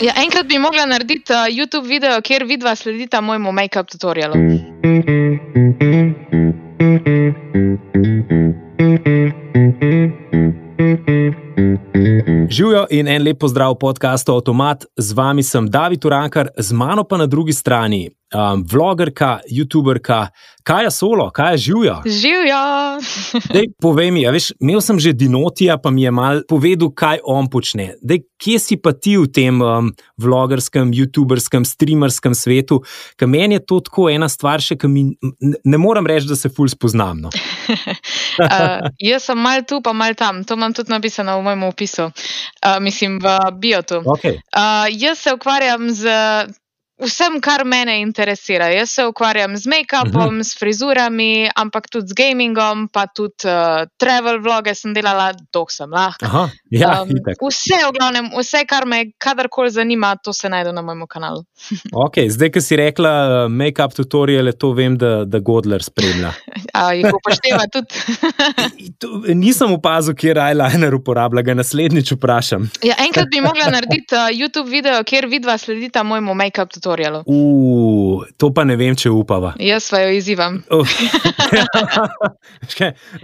Ja, enkrat bi mogla narediti uh, YouTube video, kjer vidva sledita mojemu make-up tutorialu. Živijo in en lep pozdrav podkastu Automat, z vami sem David Urankar, z mano pa na drugi strani um, vlogerka, youtuberka, kaj je solo, kaj je živijo. Živijo. Dej, povej mi, veš, imel sem že Dinotija, pa mi je mal povedal, kaj on počne. Dej, kje si pa ti v tem um, vlogerskem, youtuberskem, streamerskem svetu? Ker meni je to tako ena stvar, še ki mi ne morem reči, da se ful spoznam. No. uh, jaz sem mal tu, pa mal tam. To imam tudi napisano v mojem opisu, uh, mislim v biotu. Okay. Uh, jaz se ukvarjam z vsem, kar mene interesira. Jaz se ukvarjam z make-upom, mhm. -huh. s frizurami, ampak tudi z gamingom, pa tudi uh, travel vloge sem delala, dok sem lahko. Ja, um, vse, v glavnem, vse, kar me kadarkoli zanima, to se najde na mojem kanalu. okay, zdaj, ki si rekla, uh, make-up tutoriale, to vem, da, da Godler spremlja. Ja, jih upošteva tudi. Nisem opazil, kje eyeliner uporablja, ga naslednjič vprašam. ja, enkrat bi mogla narediti uh, YouTube video, kjer vidva sledita mojemu make-up tutorialu tutorialu. Uh, to pa ne vem, če upava. Jaz pa jo izzivam. Uh.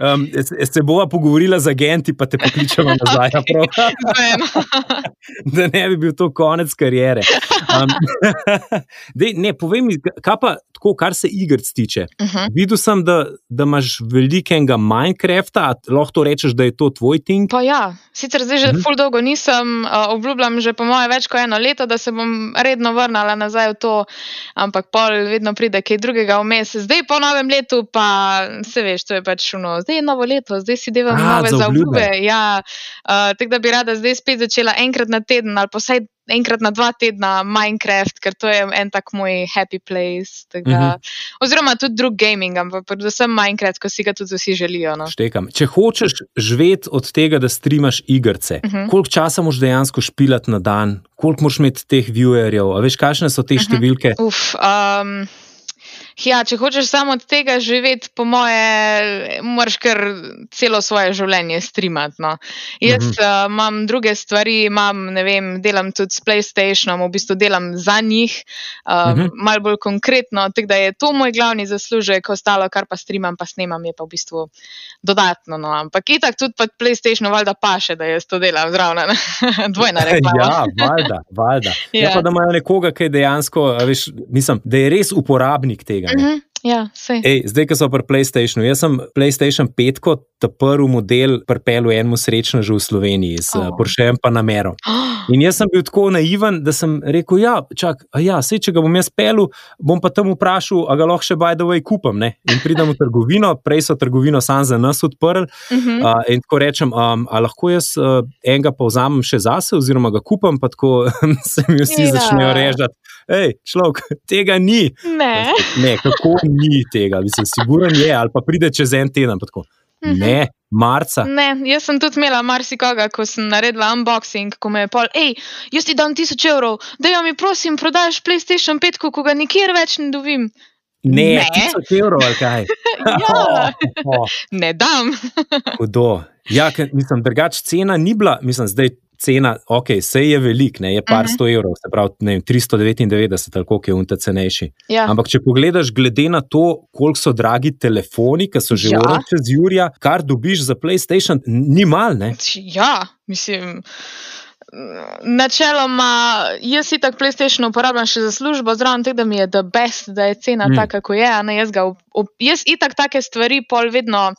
um, se bova pogovorila z agenti, pa te pokličemo nazaj. da ne bi bil to konec karijere. Um, dej, ne, povej mi, kaj pa tako, kar se igr tiče. Uh -huh. Videla sem, da, da imaš velikega Minecrafta, lahko to rečeš, da je to tvoj ting. Pa ja, sicer zdaj že uh mhm. -huh. ful dolgo nisem, uh, obljubljam že po moje več kot eno leto, da se bom redno vrnila nazaj v to, ampak pol vedno pride kaj drugega vmes. Zdaj po novem letu pa se veš, to je pač šuno. Zdaj je novo leto, zdaj si delam nove za obljube. Ja, uh, tako da bi rada zdaj spet začela enkrat na teden ali pa vsaj enkrat na dva tedna Minecraft, ker to je en tak moj happy place. Tega, uh mhm. -huh. Oziroma tudi drug gaming, ampak predvsem Minecraft, ko si ga tudi vsi želijo. No. Če hočeš živeti od tega, da streamaš igrice, uh mhm. -huh. koliko časa moš dejansko špilati na dan, koliko moš imeti teh viewerjev, veš, kakšne so te uh mhm. -huh. številke? Uf, um, Ja, če hočeš samo od tega živeti, po moje, moraš kar celo svoje življenje streamati. No. Jaz uh -huh. uh, imam druge stvari, imam, ne vem, delam tudi s PlayStationom, v bistvu delam za njih, uh -huh. malo bolj konkretno. Tako da je to moj glavni zaslužek, ostalo, kar pa streamam, pa snemam, je pa v bistvu dodatno. No. Ampak itak tudi pod PlayStationom, valjda pa še, da jaz to delam zraven, dvojna reklama. ja, valjda, valjda. Ja. Ja, pa da imajo nekoga, ki je dejansko, veš, mislim, da je res uporabnik tega tega. Uh -huh. Ja, Ej, zdaj, ko so pri PlayStationu, jaz sem PlayStation 5 kot prvi model pripeljal enemu srečnežu v Sloveniji, s oh. Porscheem pa na mero. In jaz sem bil tako naiven, da sem rekel: Ja, čak, ja sej, če ga bom jaz pelil, bom pa tam vprašal, a ga lahko še bajdovej kupam. Ne? In pridem v trgovino, prej so trgovino sam za nas odprli. Uh -huh. uh, in tako rečem, um, a lahko jaz uh, enega pa vzamem še zase, oziroma ga kupam, pa tako se mi vsi ja. začnejo režati. Hej, človek, tega ni. Ne. ne, kako ni tega, mislim, siguren je, ali pa pride čez en teden. Mhm. Ne, marca. Ne, jaz sem tudi imela marsikoga, ko sem naredila unboxing, ko me je pol, hej, jaz ti dam tisoč evrov, da jo mi prosim prodaš PlayStation 5, ko ga nikjer več ne dobim. Ne, ne. tisoč evrov ali kaj. ja, oh, oh. ne dam. Hudo. Ja, mislim, drugač cena ni bila, mislim, zdaj cena, ok, se je velik, ne, je par uh. -huh. sto evrov, se pravi, ne, 399, ali koliko je unta cenejši. Ja. Ampak, če pogledaš, glede na to, koliko so dragi telefoni, ki so že ja. urejeni čez Jurija, kar dobiš za PlayStation, ni mal. Ne? Ja, mislim. Načeloma, jaz si tako PlayStation uporabljam še za službo, zraven tega, da mi je the best, da je cena mm. taka, kot je. Jaz, ga, op, jaz itak take stvari pol vedno,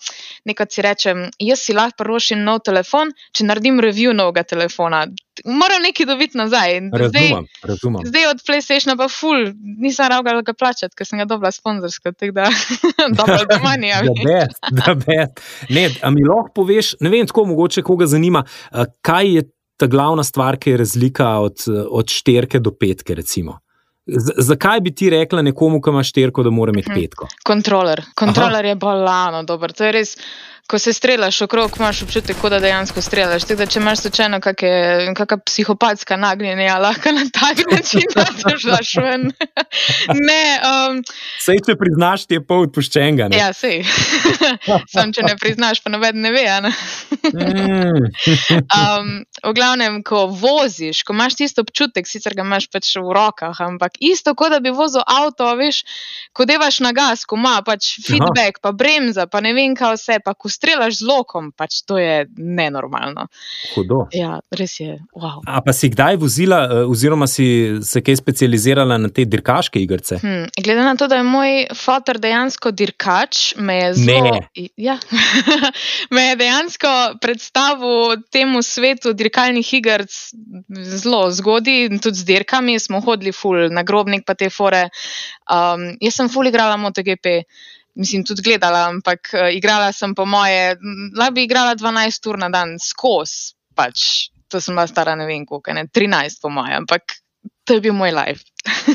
nekaj si rečem, jaz si lahko prvošim nov telefon, če naredim review novega telefona. Moram nekaj dobiti nazaj. Razumem, zdaj, razumem. zdaj od PlayStationa pa full, nisem ravno ga plačati, ker sem ga dobila sponzorsko, tako da dobro, da manj je. Da, da, ne, a mi lahko poveš, ne vem, tako mogoče koga zanima, kaj je ta glavna stvar, ki je razlika od, od šterke do petke. Recimo. Z, zakaj bi ti rekla nekomu, ki ima šterko, da mora imeti mhm. petko? Kontroler. Kontroler Aha. je bolano, dober. To je res ko se strelaš okrog, imaš občutek, da dejansko strelaš. Teda, če imaš slučajno kakšna psihopatska nagnjenja, ja, lahko na tak način zašleš ven. ne, um, sej, če priznaš, ti je pol odpuščenega. Ja, sej. Sam, če ne priznaš, pa noben ne ve. Ne? Mm. um, v glavnem, ko voziš, ko imaš tisto občutek, sicer ga imaš pač v rokah, ampak isto, kot da bi vozil avto, veš, ko devaš na gas, ko ima pač feedback, Aha. pa bremza, pa ne vem, kaj vse, pa ko strelaš z lokom, pač to je nenormalno. Hudo. Ja, res je. Wow. A pa si kdaj vozila, eh, oziroma si se kaj specializirala na te dirkaške igrice? Hmm, glede na to, da je moj fotor dejansko dirkač, me je zelo. Ja. me je dejansko predstavil temu svetu dirkalnih iger zelo zgodaj, tudi z dirkami smo hodili, ful, na grobnik pa te fore. Um, jaz sem ful igrala MotoGP. Mislim, tudi gledala, ampak uh, igrala sem po moje, lahko bi igrala 12 ur na dan, skozi. Pač, to sem bila stara, ne vem, koliko, ne, 13 po moje, ampak to je bil moj life.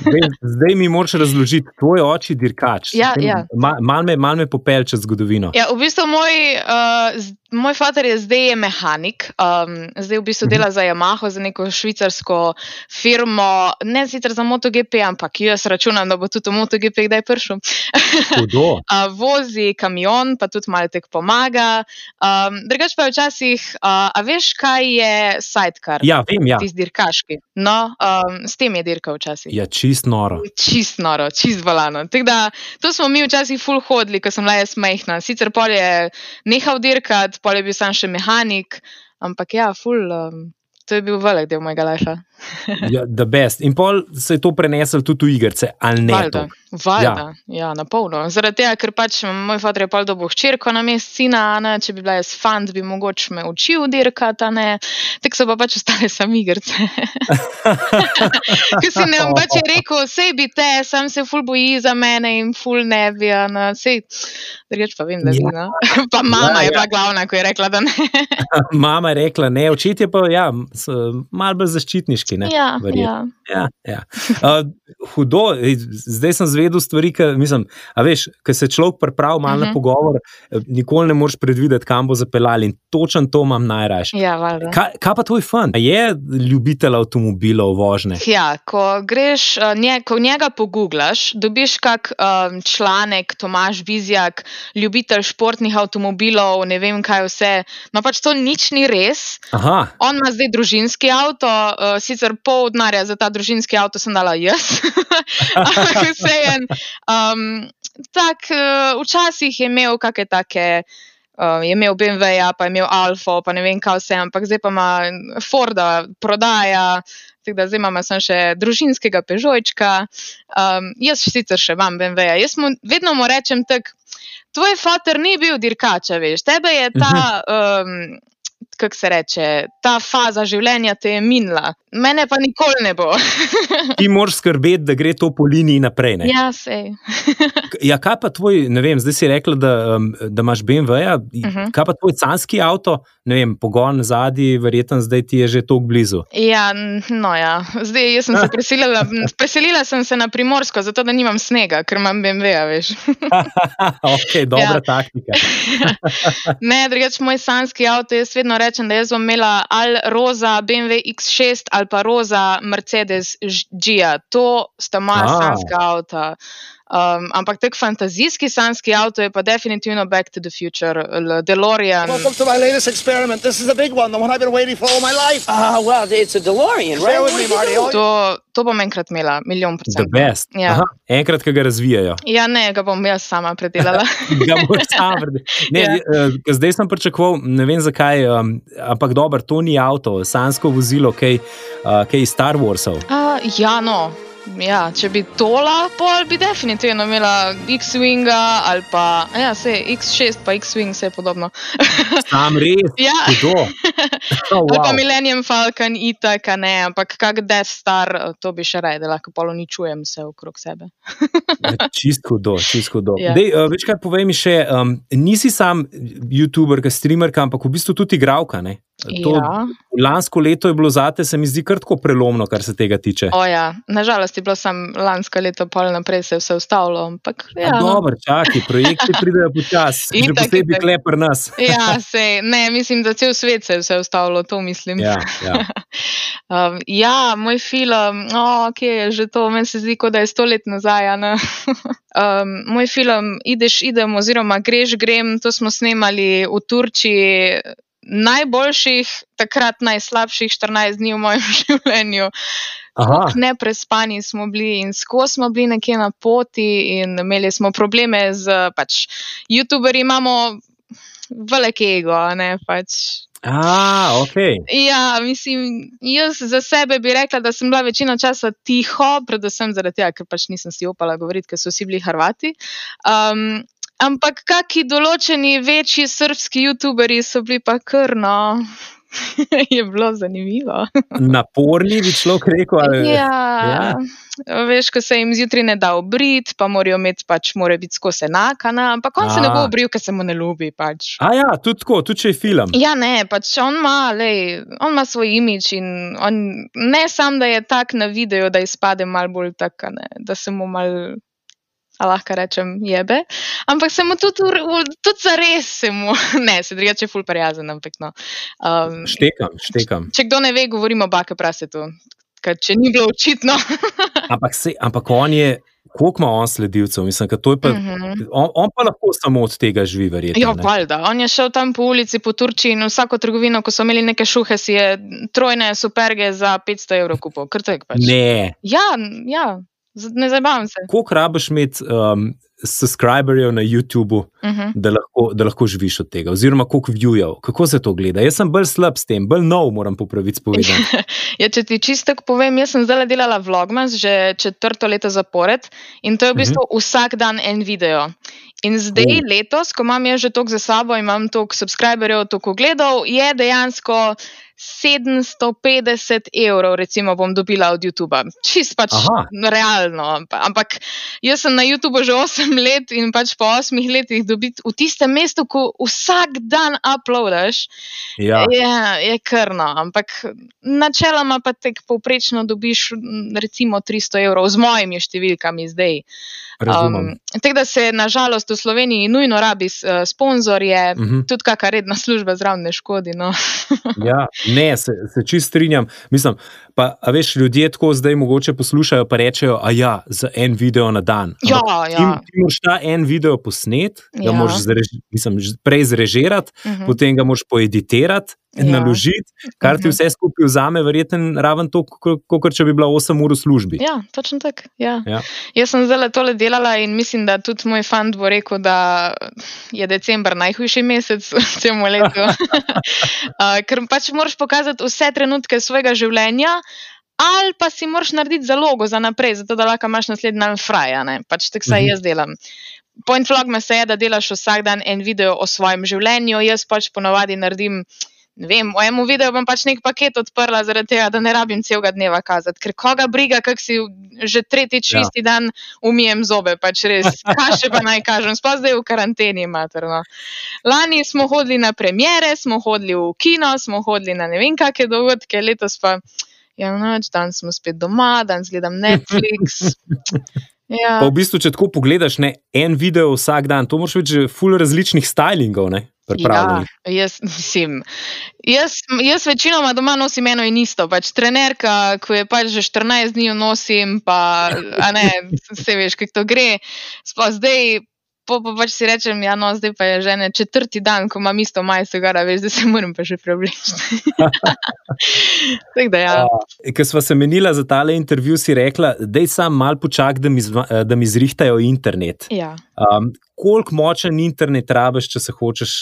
Zdaj, zdaj mi moraš razložiti, tvoj oči dirkač. Ja, ja. Mal, mal me, me popelje čez zgodovino. Ja, v bistvu moj, uh, moj far je zdaj je mehanik, um, zdaj v bistvu dela mhm. -huh. za Yamaha, za neko švicarsko firmo, ne sicer za MotoGP, ampak jaz računam, da bo tudi v MotoGP kdaj prišel. uh, vozi kamion, pa tudi malo tek pomaga. Um, Drugač pa je včasih, uh, a veš, kaj je sidecar? Ja, vem, ja. Tisti dirkaški. No, um, s tem je dirkal včasih. Ja, čist noro. Čist noro, čist balano. Da, to smo mi včasih full hodili, ko sem bila jaz majhna. Sicer pol je nehal dirkati, pol je bil sam še mehanik, ampak ja, full. Um, to je bil velik del mojega lajša. Ja, the best. In pol se je to prenesel tudi v igrice, ali ne? Valjda, valjda. Ja. ja, na polno. Zaradi tega, ker pač moj fotr je pol dobo hčerko na mest sina, ne? če bi bila jaz fant, bi mogoče me učil dirkati, ne. Tako so pa pač ostale sami igrice. Ker si ne bom pač rekel, sej bi te, sam se ful boji za mene in ful ne bi. Sej, drugač pa vem, da bi, ja. no. Pa mama ja, je ja. pa glavna, ko je rekla, da ne. mama je rekla ne, očetje pa, ja, malo bolj zaščitniški. Ne, ja, ja. Ja, ja. Uh, hudo, zdaj sem zvedel stvari, ki mislim, veš, se človek pripravi malo uh -huh. na mhm. pogovor, nikoli ne moreš predvideti, kam bo zapeljal in točen to imam najraje. Ja, kaj, kaj pa tvoj fan? Je ljubitelj avtomobilov vožnje? Ja, ko greš, nje, ko njega poguglaš, dobiš kak um, članek, Tomaš Vizjak, ljubitelj športnih avtomobilov, ne vem kaj vse. No, pač to nič ni res. Aha. On ima zdaj družinski avto, uh, sicer pol denarja za ta družinski avto sem dala jaz. Ampak vse en. Um, tak, uh, včasih je imel kakšne take. Uh, je imel BMW, -ja, pa je imel Alfa, pa ne vem kaj vse, ampak zdaj pa ima Forda, prodaja, tako da zdaj imamo še družinskega Pežojčka. Um, jaz sicer še imam BMW, -ja. jaz mu vedno mu rečem tako, tvoj fotor ni bil dirkač, veš, tebe je ta. Um, kako se reče, ta faza življenja te je minila, mene pa nikoli ne bo. Ti moraš skrbeti, da gre to po liniji naprej. Ne? Ja, se. ja, kaj pa tvoj, ne vem, zdaj si rekla, da, um, da imaš BMW, -ja. uh mhm. -huh. kaj pa tvoj canski avto, ne vem, pogon zadnji, verjetno zdaj ti je že tako blizu. Ja, no ja, zdaj sem se preselila, preselila sem se na primorsko, zato da nimam snega, ker imam BMW, -ja, veš. ok, dobra ja. taktika. ne, drugače moj sanski avto, jaz vedno rečem, rečem, da jaz bom imela ali roza BMW X6 ali pa roza Mercedes G. To sta moja slanska avta. Um, ampak tak fantazijski sanski avto je pa definitivno Back to the Future, DeLorean. Welcome to my latest experiment. This is the big one, the one I've been waiting for all my life. Ah, uh, well, it's a DeLorean, right? Stay with me, Marty. To, to bom enkrat imela, milijon procent. The best. Ja. Aha, enkrat, ki ga razvijajo. Ja, ne, ga bom jaz sama predelala. ga boš sama predelala. Ja. Uh, zdaj sem pričakoval, ne vem zakaj, um, ampak dobro, to ni avto, sansko vozilo, kaj, uh, kaj Star Warsov. Uh, ja, no. Ja, če bi to lahko, bi definitivno imela X-Wing ali pa ja, se, X6, pa X-Wing, vse podobno. Sam res. ja, to. Oh, wow. Ali pa Millennium Falcon, itak, ne, ampak kak Death Star, to bi še raje, da lahko poloničujem vse okrog sebe. Ja, čist hudo, čist hudo. Ja. Dej, uh, več kaj povej mi še, um, nisi sam YouTuber, streamer, ampak v bistvu tudi igralka, ne? To, ja. Lansko leto je bilo zate, se mi zdi, kar tako prelomno, kar se tega tiče. Ja. Nažalost je bilo samo lansko leto, pol naprej se je vse ustavilo. Ampak, ja, no. Dobro, čakaj, projekti pridejo počasi, že posebej klepr nas. ja, se, ne, mislim, da cel svet se je vse ustavilo, to mislim. Ja, ja. um, ja moj film, oh, okay, je že to, meni se zdi, kot da je sto let nazaj. um, moj film, ideš, idem, oziroma greš, grem, to smo snemali v Turčiji najboljših, takrat najslabših 14 dni v mojem življenju. Ne prespani smo bili in skozi smo bili nekje na poti, in imeli smo probleme z pač, YouTuberji. Imamo velike ego, ne pač. Ah, okay. Ja, mislim, jaz za sebe bi rekla, da sem bila večino časa tiho, predvsem zaradi tega, ker pač nisem si opala govoriti, ker so vsi bili Hrvati. Um, ampak kakšni določeni večji srpski YouTuberi so bili pa krno. je bilo zanimivo. Naporni bi človek rekel. Ali... Ja, ja. Veš, ko se jim zjutraj ne da obrit, pa morajo imeti pač, mora biti skozi enakana, ampak on A. se ne bo obril, ker se mu ne ljubi. Pač. A ja, tudi tako, tudi če je film. Ja, ne, pač on ima, lej, on ima svoj imič in on, ne samo, da je tak na videu, da izpade mal bolj tak, ne, da se mu mal lahko rečem, jebe. Ampak se mu tudi, tudi za res, se mu, ne, se drugače ful prijazen. Ampak, no. um, štekam, štekam. Če kdo ne ve, govorimo o bake prasetu, če ni bilo očitno. ampak, se, ampak on je. Koliko ima on sledilcev, mislim, je pa. Uh mhm. -huh. on, on pa lahko samo od tega živi, verjetno. Ja, valjda. On je šel tam po ulici, po Turčiji in vsako trgovino, ko so imeli neke šuhe, si je trojne superge za 500 evrov kupil. Pač. Ne. Ja, ja, ne zabavam se. Koliko rabiš imeti um, subscriberjev na YouTubu, uh mhm. -huh. da, lahko, da lahko živiš od tega, oziroma koliko viewjev, kako se to gleda? Jaz sem bolj slab s tem, bolj nov, moram popraviti povedati. ja, če ti čisto povem, jaz sem zdaj delala vlogmas že četrto leto zapored in to je v bistvu uh mhm. -huh. vsak dan en video. In zdaj, uh. letos, ko imam že toliko za sabo, imam toliko subscriberjev, toliko gledov, je dejansko 750 evrov, recimo, bom dobila od YouTuba. Čist pač Aha. realno. Ampak jaz sem na YouTubu že 8 let in pač po 8 letih dobiti v tistem mestu, ko vsak dan uploadaš, ja. je, je krno. Ampak načeloma pa te povprečno dobiš recimo 300 evrov z mojimi številkami zdaj. Um, Tako da se nažalost v Sloveniji nujno rabi uh, sponzorje, uh mhm. -huh. tudi kakšna redna služba zraven ne škodi. No. ja, ne, se, se čist strinjam. Mislim, pa veš, ljudje tako zdaj mogoče poslušajo, pa rečejo, a ja, za en video na dan. Ja, ja. Ti, ti moraš ta en video posnet, ja. ga moraš zreži, mislim, prej zrežirati, uh mhm. -huh. potem ga moraš poeditirati ja. naložiti, kar ti mhm. vse skupaj vzame, verjetno raven to, kot če bi bila 8 ur v službi. Ja, točno tako. Ja. Ja. Jaz sem zdaj tole delala in mislim, da tudi moj fant bo rekel, da je decembr najhujši mesec v tem letu. Ker pač moraš pokazati vse trenutke svojega življenja. Ali pa si moraš narediti zalogo za naprej, zato da lahko imaš naslednji dan fraja. Pač tako se mhm. jaz delam. Point vlog me se je, da delaš vsak dan en video o svojem življenju. Jaz pač ponovadi naredim ne vem, v enem videu bom pač nek paket odprla, zaradi tega, da ne rabim celega dneva kazati. Ker koga briga, kak si že tretjič ja. isti dan umijem zobe, pač res, kaj še pa naj kažem, sploh zdaj v karanteni materno. Lani smo hodili na premjere, smo hodili v kino, smo hodili na ne vem kakšne dogodke, letos pa. Ja, noč, dan smo spet doma, dan gledam Netflix. Ja. V bistvu, če tako pogledaš, ne, en video vsak dan, to moraš več ful različnih stylingov. Ne? Ja, jaz, mislim, jaz, jaz večinoma doma nosim eno in isto. Pač trenerka, ko je pač že 14 dni nosim, pa ne, se veš, kako to gre. Sploh zdaj, pa, pa pač si rečem, ja, no, zdaj pa je že ne četrti dan, ko imam isto majico, gara, veš, da se moram pa že prevleči. ja. Ker smo se menila za tale intervju, si rekla, da je sam mal počak, da mi, da mi zrihtajo internet. Ja. Um, koliko močen internet rabiš, če se hočeš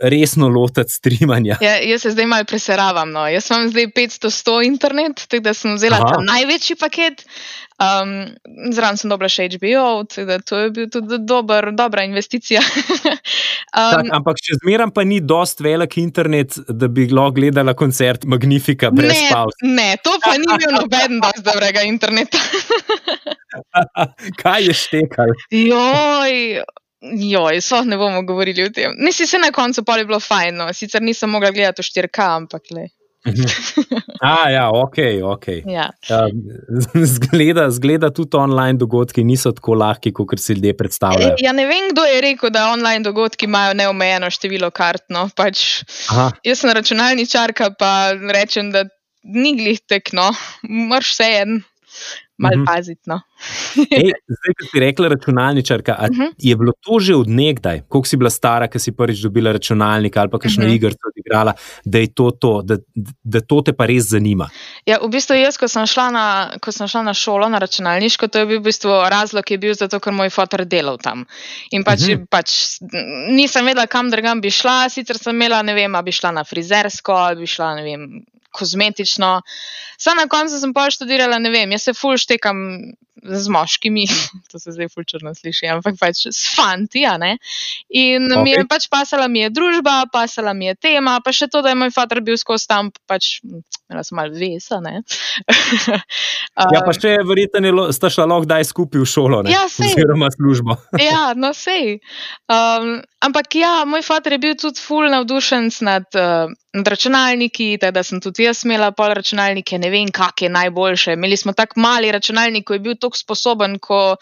resno lotiti streamanja. Ja, jaz se zdaj malo preseravam. No. Jaz imam zdaj 500 internet, tako da sem vzela ta največji paket. Um, Zraven sem dobila še HBO, da to je bil tudi dober, dobra investicija. um, tak, ampak še zmeraj pa ni dost velik internet, da bi lahko gledala koncert Magnifika brez pauz. Ne, to pa ni bil noben dost dobrega interneta. Kaj je štekal? Joj. Joj, so ne bomo govorili o tem. Nisi se na koncu pa je bilo fajn, no. sicer nisem mogla gledati v 4K, ampak le. Mhm. A, ja, ok. okay. Ja. Zgleda, zgleda tudi online dogodki niso tako lahki, kot si ljudje predstavljajo. Ja, ne vem, kdo je rekel, da online dogodki imajo neomejeno število kart. No. Pač, jaz sem računalničarka, pa rečem, da ni glih tekno, mrš vse en. Malo mhm. paziti. No. Ej, zdaj, ko si rekla računalničarka, uh mhm. -huh. je bilo to že odnegdaj, koliko si bila stara, ko si prvič dobila računalnik ali pa kakšno uh mhm. -huh. igro odigrala, da je to to, da, da to te pa res zanima. Ja, v bistvu jaz, ko sem šla na, ko sem šla na šolo, na računalniško, to je bil v bistvu razlog, je bil zato, ker moj fotor delal tam. In pač, uh -huh. pač nisem vedela, kam drugam bi šla, sicer sem imela, ne vem, bi šla na frizersko ali bi šla, ne vem, kozmetično. Sam na koncu sem pa študirala, ne vem, jaz se ful štekam z moškimi, to se zdaj ful črno sliši, ampak pač s fanti. In okay. mi je pač pasala mi je družba, pasala mi je tema, pa še to, da je moj fater bil skozi tam, pač imela sem malo vesa. ja, pa še verjetno sta šla lahko daj skupaj v šolo, ne? Ja, sej. Oziroma službo. ja, no sej. Um, ampak ja, moj fater je bil tudi ful navdušen nad. Uh, nad računalniki, da sem tudi jaz imela pol računalnike, ne vem, kak je najboljše. Imeli smo tako mali računalnik, ko je bil tako sposoben, ko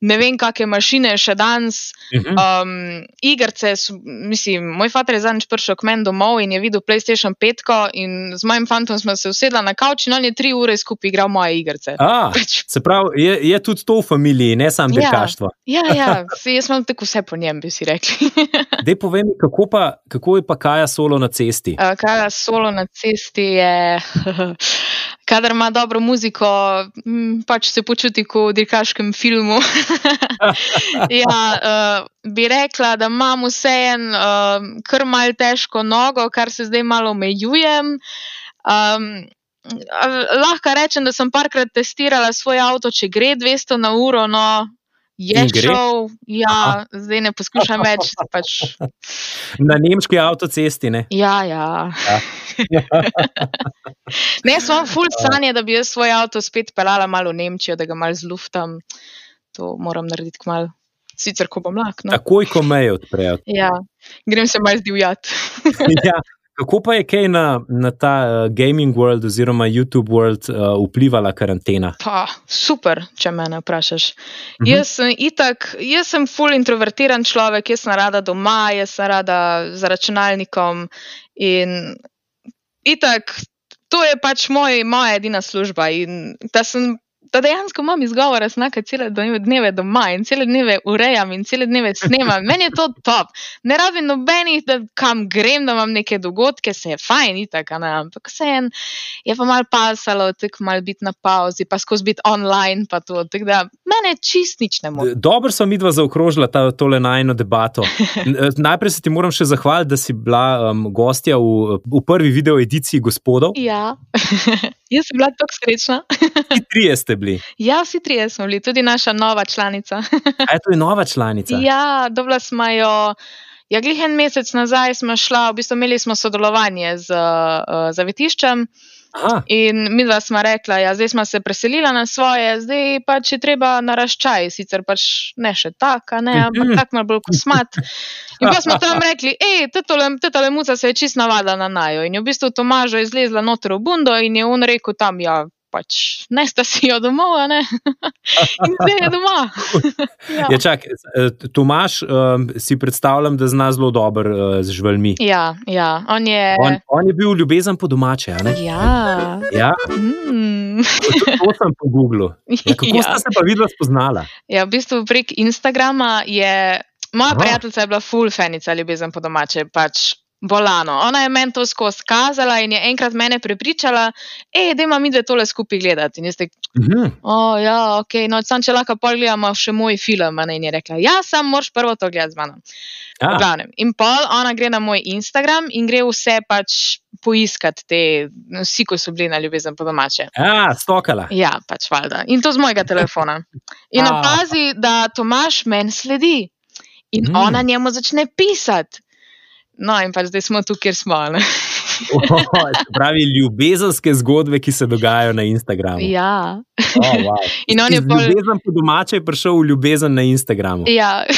ne vem, kakšne mašine še danes. Uh mhm. -huh. um, igrice, mislim, moj fata je zadnjič prišel k meni domov in je videl PlayStation 5 in z mojim fantom smo se usedla na kavč in on je tri ure skupaj igral moje igrice. A, pač. Se pravi, je, je tudi to v familiji, ne samo ja. dirkaštvo. Ja, ja, ja. jaz imam tako vse po njem, bi si rekli. Dej povem, kako, pa, kako je pa Kaja solo na cesti? Uh, Kaja solo na cesti je. kadar ima dobro muziko, pač se počuti kot v dirkaškem filmu. ja, uh, bi rekla, da imam vseeno uh, kar mal težko nogo, kar se zdaj malo omejujem. Um, lahko rečem, da sem parkrat testirala svoj avto, če gre 200 na uro. No, Je šel, ja, zdaj ne poskušam več. Pač. Na nemški avtocesti. Ne? Ja, ja. ja. ne, smo full sanje, da bi jaz svoj avto spet pelala malo v Nemčijo, da ga malo zluftam. To moram narediti malo. Sicer, ko bom lahko. No. Takoj, ko meje odprejo. Ja, grem se malo zdivjati. ja, Kako pa je kaj na, na ta uh, gaming world oziroma YouTube world uh, vplivala karantena? Pa, super, če me vprašaš. Uh mhm. -huh. Jaz sem itak, jaz sem full introvertiran človek, jaz sem rada doma, jaz sem rada za računalnikom in itak. To je pač moj, moja edina služba. In da sem da dejansko imam izgovor, da sem cele dneve doma in cele dneve urejam in cele dneve snemam. Meni je to top. Ne rabim nobenih, da kam grem, da imam neke dogodke, se je fajn, itak, ampak vse en je pa mal pasalo, tako mal biti na pauzi, pa skozi biti online. Da, mene čist nič ne more. Dobro sem midva zaokrožila ta, tole najno debato. Najprej se ti moram še zahvaliti, da si bila um, gostja v, v prvi video ediciji gospodov. Ja. Jaz sem bila tako srečna. Vsi trije ste bili. Ja, vsi trije smo bili, tudi naša nova članica. A je to je nova članica? Ja, dobila smo jo. Ja, glih en mesec nazaj smo šla, v bistvu imeli smo sodelovanje z uh, zavetiščem. Aha. In mi dva smo rekla, da ja, zdaj smo se preselili na svoje, zdaj pa če treba naraščaj, sicer pač ne še tako, ampak tako malo bolj kosmat. In pa smo tam rekli, hej, ta lemuca se je čist navadila na najo. In je v bistvu Tomažo izlezla noter v bundo in je on rekel tam, ja, pač ne sta si jo domov, ne? in zdaj je doma. ja. Ja, čak, eh, Tomaš, um, si predstavljam, da zna zelo dobro uh, z živalmi. Ja, ja. On, je... On, on je bil ljubezen po domače. Ja. ja? Mm. To, to sem po Googlu. Ja, kako ja. ste se pa videla spoznala? Ja, v bistvu prek Instagrama je. Moja prijateljica je bila full fanica ljubezen po domače. Pač bolano. Ona je meni to skozi kazala in je enkrat mene prepričala, da ima mi dve tole skupaj gledati. In jaz rekel, mhm. oh, ja, ok, no, sam če lahko pogledamo še moj film. In je rekla, ja, sam moraš prvo to gledati z mano. Ja. In pol ona gre na moj Instagram in gre vse pač poiskati te, vsi, ko so bili na ljubezen po domače. Ja, stokala. Ja, pač valjda. In to z mojega telefona. In opazi, da Tomaš meni sledi. In mm. ona njemu začne pisati. No, in pa zdaj smo tu, kjer smo. oh, pravi ljubezenske zgodbe, ki se dogajajo na Instagramu. Ja. Oh, wow. In on je pol... ljubezen po domače, je prišel v ljubezen na Instagramu. Ja.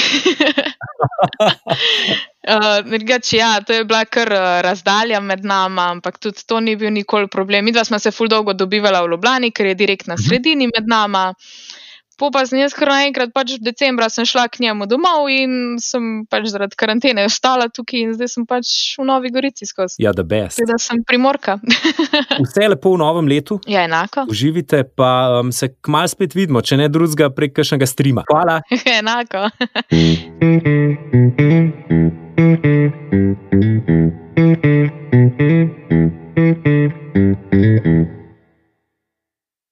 Uh, ja, to je bila kar uh, razdalja med nami, ampak tudi to ni bil nikoli problem. Mi dva smo se ful dolgo dobivali v Ljubljani, ker je direkt na mhm. sredini med nami. pa sem jaz kar naenkrat, pač v decembra sem šla k njemu domov in sem pač zaradi karantene ostala tukaj in zdaj sem pač v Novi Gorici skozi. Ja, da best. Da sem primorka. Vse je lepo v novem letu. Ja, enako. Uživite, pa um, se kmalo spet vidimo, če ne drugega prek kakšnega streama. Hvala. enako. You.